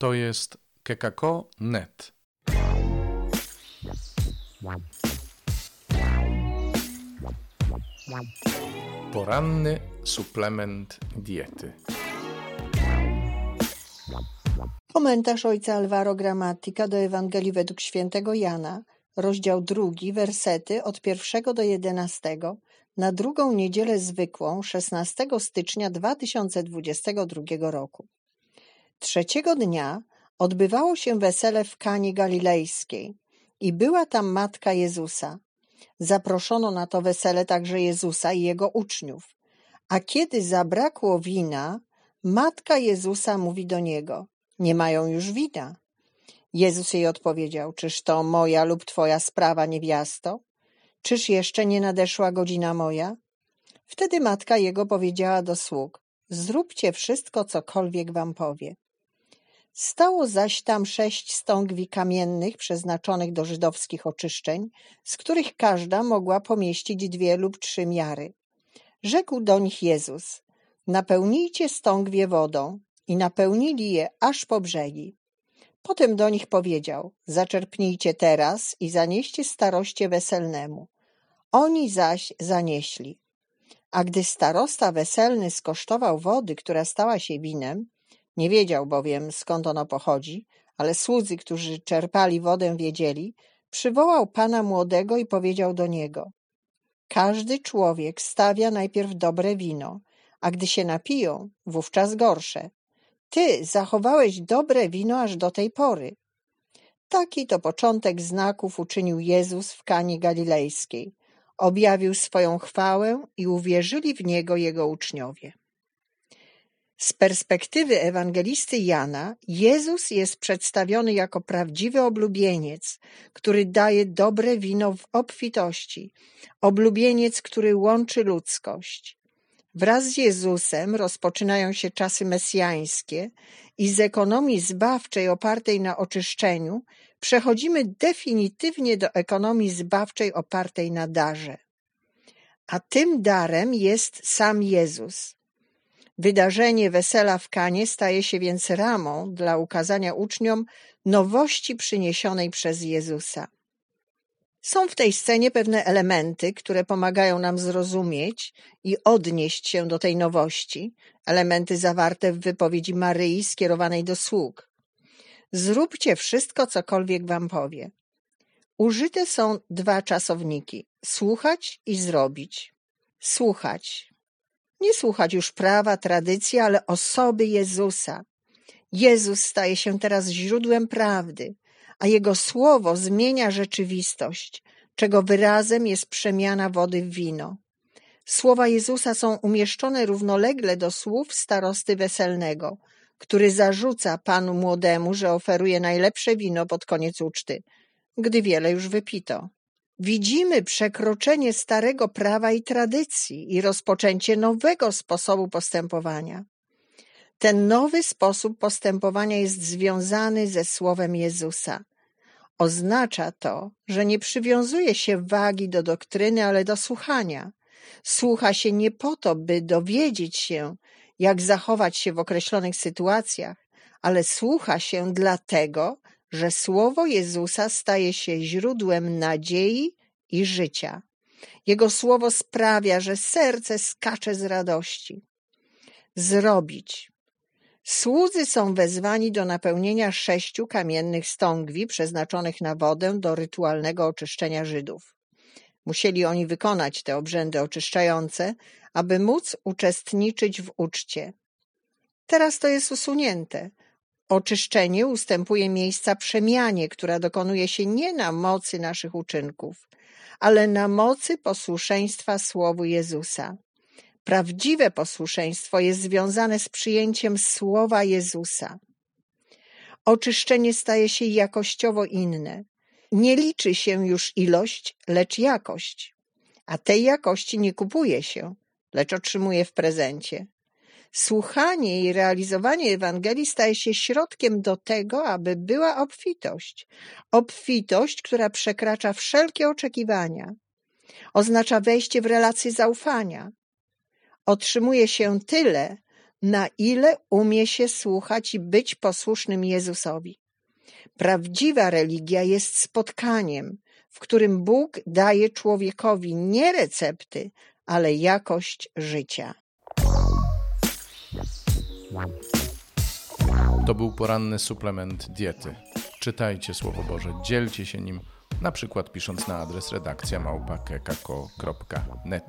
To jest kekako.net. Poranny suplement diety. Komentarz ojca Alvaro Gramatika do Ewangelii według świętego Jana, rozdział drugi, wersety od pierwszego do jedenastego, na drugą niedzielę zwykłą, 16 stycznia 2022 roku. Trzeciego dnia odbywało się wesele w Kanie Galilejskiej i była tam matka Jezusa. Zaproszono na to wesele także Jezusa i jego uczniów. A kiedy zabrakło wina, matka Jezusa mówi do niego: Nie mają już wina. Jezus jej odpowiedział: Czyż to moja lub twoja sprawa, niewiasto? Czyż jeszcze nie nadeszła godzina moja? Wtedy matka jego powiedziała do sług: Zróbcie wszystko, cokolwiek wam powie. Stało zaś tam sześć stągwi kamiennych przeznaczonych do żydowskich oczyszczeń, z których każda mogła pomieścić dwie lub trzy miary. Rzekł do nich Jezus: Napełnijcie stągwie wodą, i napełnili je aż po brzegi. Potem do nich powiedział: Zaczerpnijcie teraz i zanieście staroście weselnemu. Oni zaś zanieśli. A gdy starosta weselny skosztował wody, która stała się winem, nie wiedział bowiem skąd ono pochodzi, ale słudzy, którzy czerpali wodę, wiedzieli, przywołał pana młodego i powiedział do niego: Każdy człowiek stawia najpierw dobre wino, a gdy się napiją, wówczas gorsze. Ty zachowałeś dobre wino aż do tej pory. Taki to początek znaków uczynił Jezus w Kanie Galilejskiej. Objawił swoją chwałę i uwierzyli w Niego Jego uczniowie. Z perspektywy ewangelisty Jana, Jezus jest przedstawiony jako prawdziwy oblubieniec, który daje dobre wino w obfitości, oblubieniec, który łączy ludzkość. Wraz z Jezusem rozpoczynają się czasy mesjańskie i z ekonomii zbawczej opartej na oczyszczeniu przechodzimy definitywnie do ekonomii zbawczej opartej na darze. A tym darem jest sam Jezus. Wydarzenie wesela w Kanie staje się więc ramą dla ukazania uczniom nowości przyniesionej przez Jezusa. Są w tej scenie pewne elementy, które pomagają nam zrozumieć i odnieść się do tej nowości, elementy zawarte w wypowiedzi Maryi skierowanej do sług. Zróbcie wszystko, cokolwiek wam powie. Użyte są dwa czasowniki: słuchać i zrobić. Słuchać. Nie słuchać już prawa, tradycji, ale osoby Jezusa. Jezus staje się teraz źródłem prawdy, a Jego słowo zmienia rzeczywistość, czego wyrazem jest przemiana wody w wino. Słowa Jezusa są umieszczone równolegle do słów starosty weselnego, który zarzuca panu młodemu, że oferuje najlepsze wino pod koniec uczty, gdy wiele już wypito. Widzimy przekroczenie starego prawa i tradycji i rozpoczęcie nowego sposobu postępowania. Ten nowy sposób postępowania jest związany ze słowem Jezusa. Oznacza to, że nie przywiązuje się wagi do doktryny, ale do słuchania. Słucha się nie po to, by dowiedzieć się, jak zachować się w określonych sytuacjach, ale słucha się dlatego, że słowo Jezusa staje się źródłem nadziei i życia. Jego słowo sprawia, że serce skacze z radości. Zrobić. Słudzy są wezwani do napełnienia sześciu kamiennych stągwi przeznaczonych na wodę do rytualnego oczyszczenia Żydów. Musieli oni wykonać te obrzędy oczyszczające, aby móc uczestniczyć w uczcie. Teraz to jest usunięte. Oczyszczenie ustępuje miejsca przemianie, która dokonuje się nie na mocy naszych uczynków, ale na mocy posłuszeństwa Słowu Jezusa. Prawdziwe posłuszeństwo jest związane z przyjęciem Słowa Jezusa. Oczyszczenie staje się jakościowo inne. Nie liczy się już ilość, lecz jakość. A tej jakości nie kupuje się, lecz otrzymuje w prezencie. Słuchanie i realizowanie Ewangelii staje się środkiem do tego, aby była obfitość. Obfitość, która przekracza wszelkie oczekiwania. Oznacza wejście w relację zaufania. Otrzymuje się tyle, na ile umie się słuchać i być posłusznym Jezusowi. Prawdziwa religia jest spotkaniem, w którym Bóg daje człowiekowi nie recepty, ale jakość życia. To był poranny suplement diety. Czytajcie Słowo Boże, dzielcie się nim, na przykład pisząc na adres redakcja małpa.kekako.net.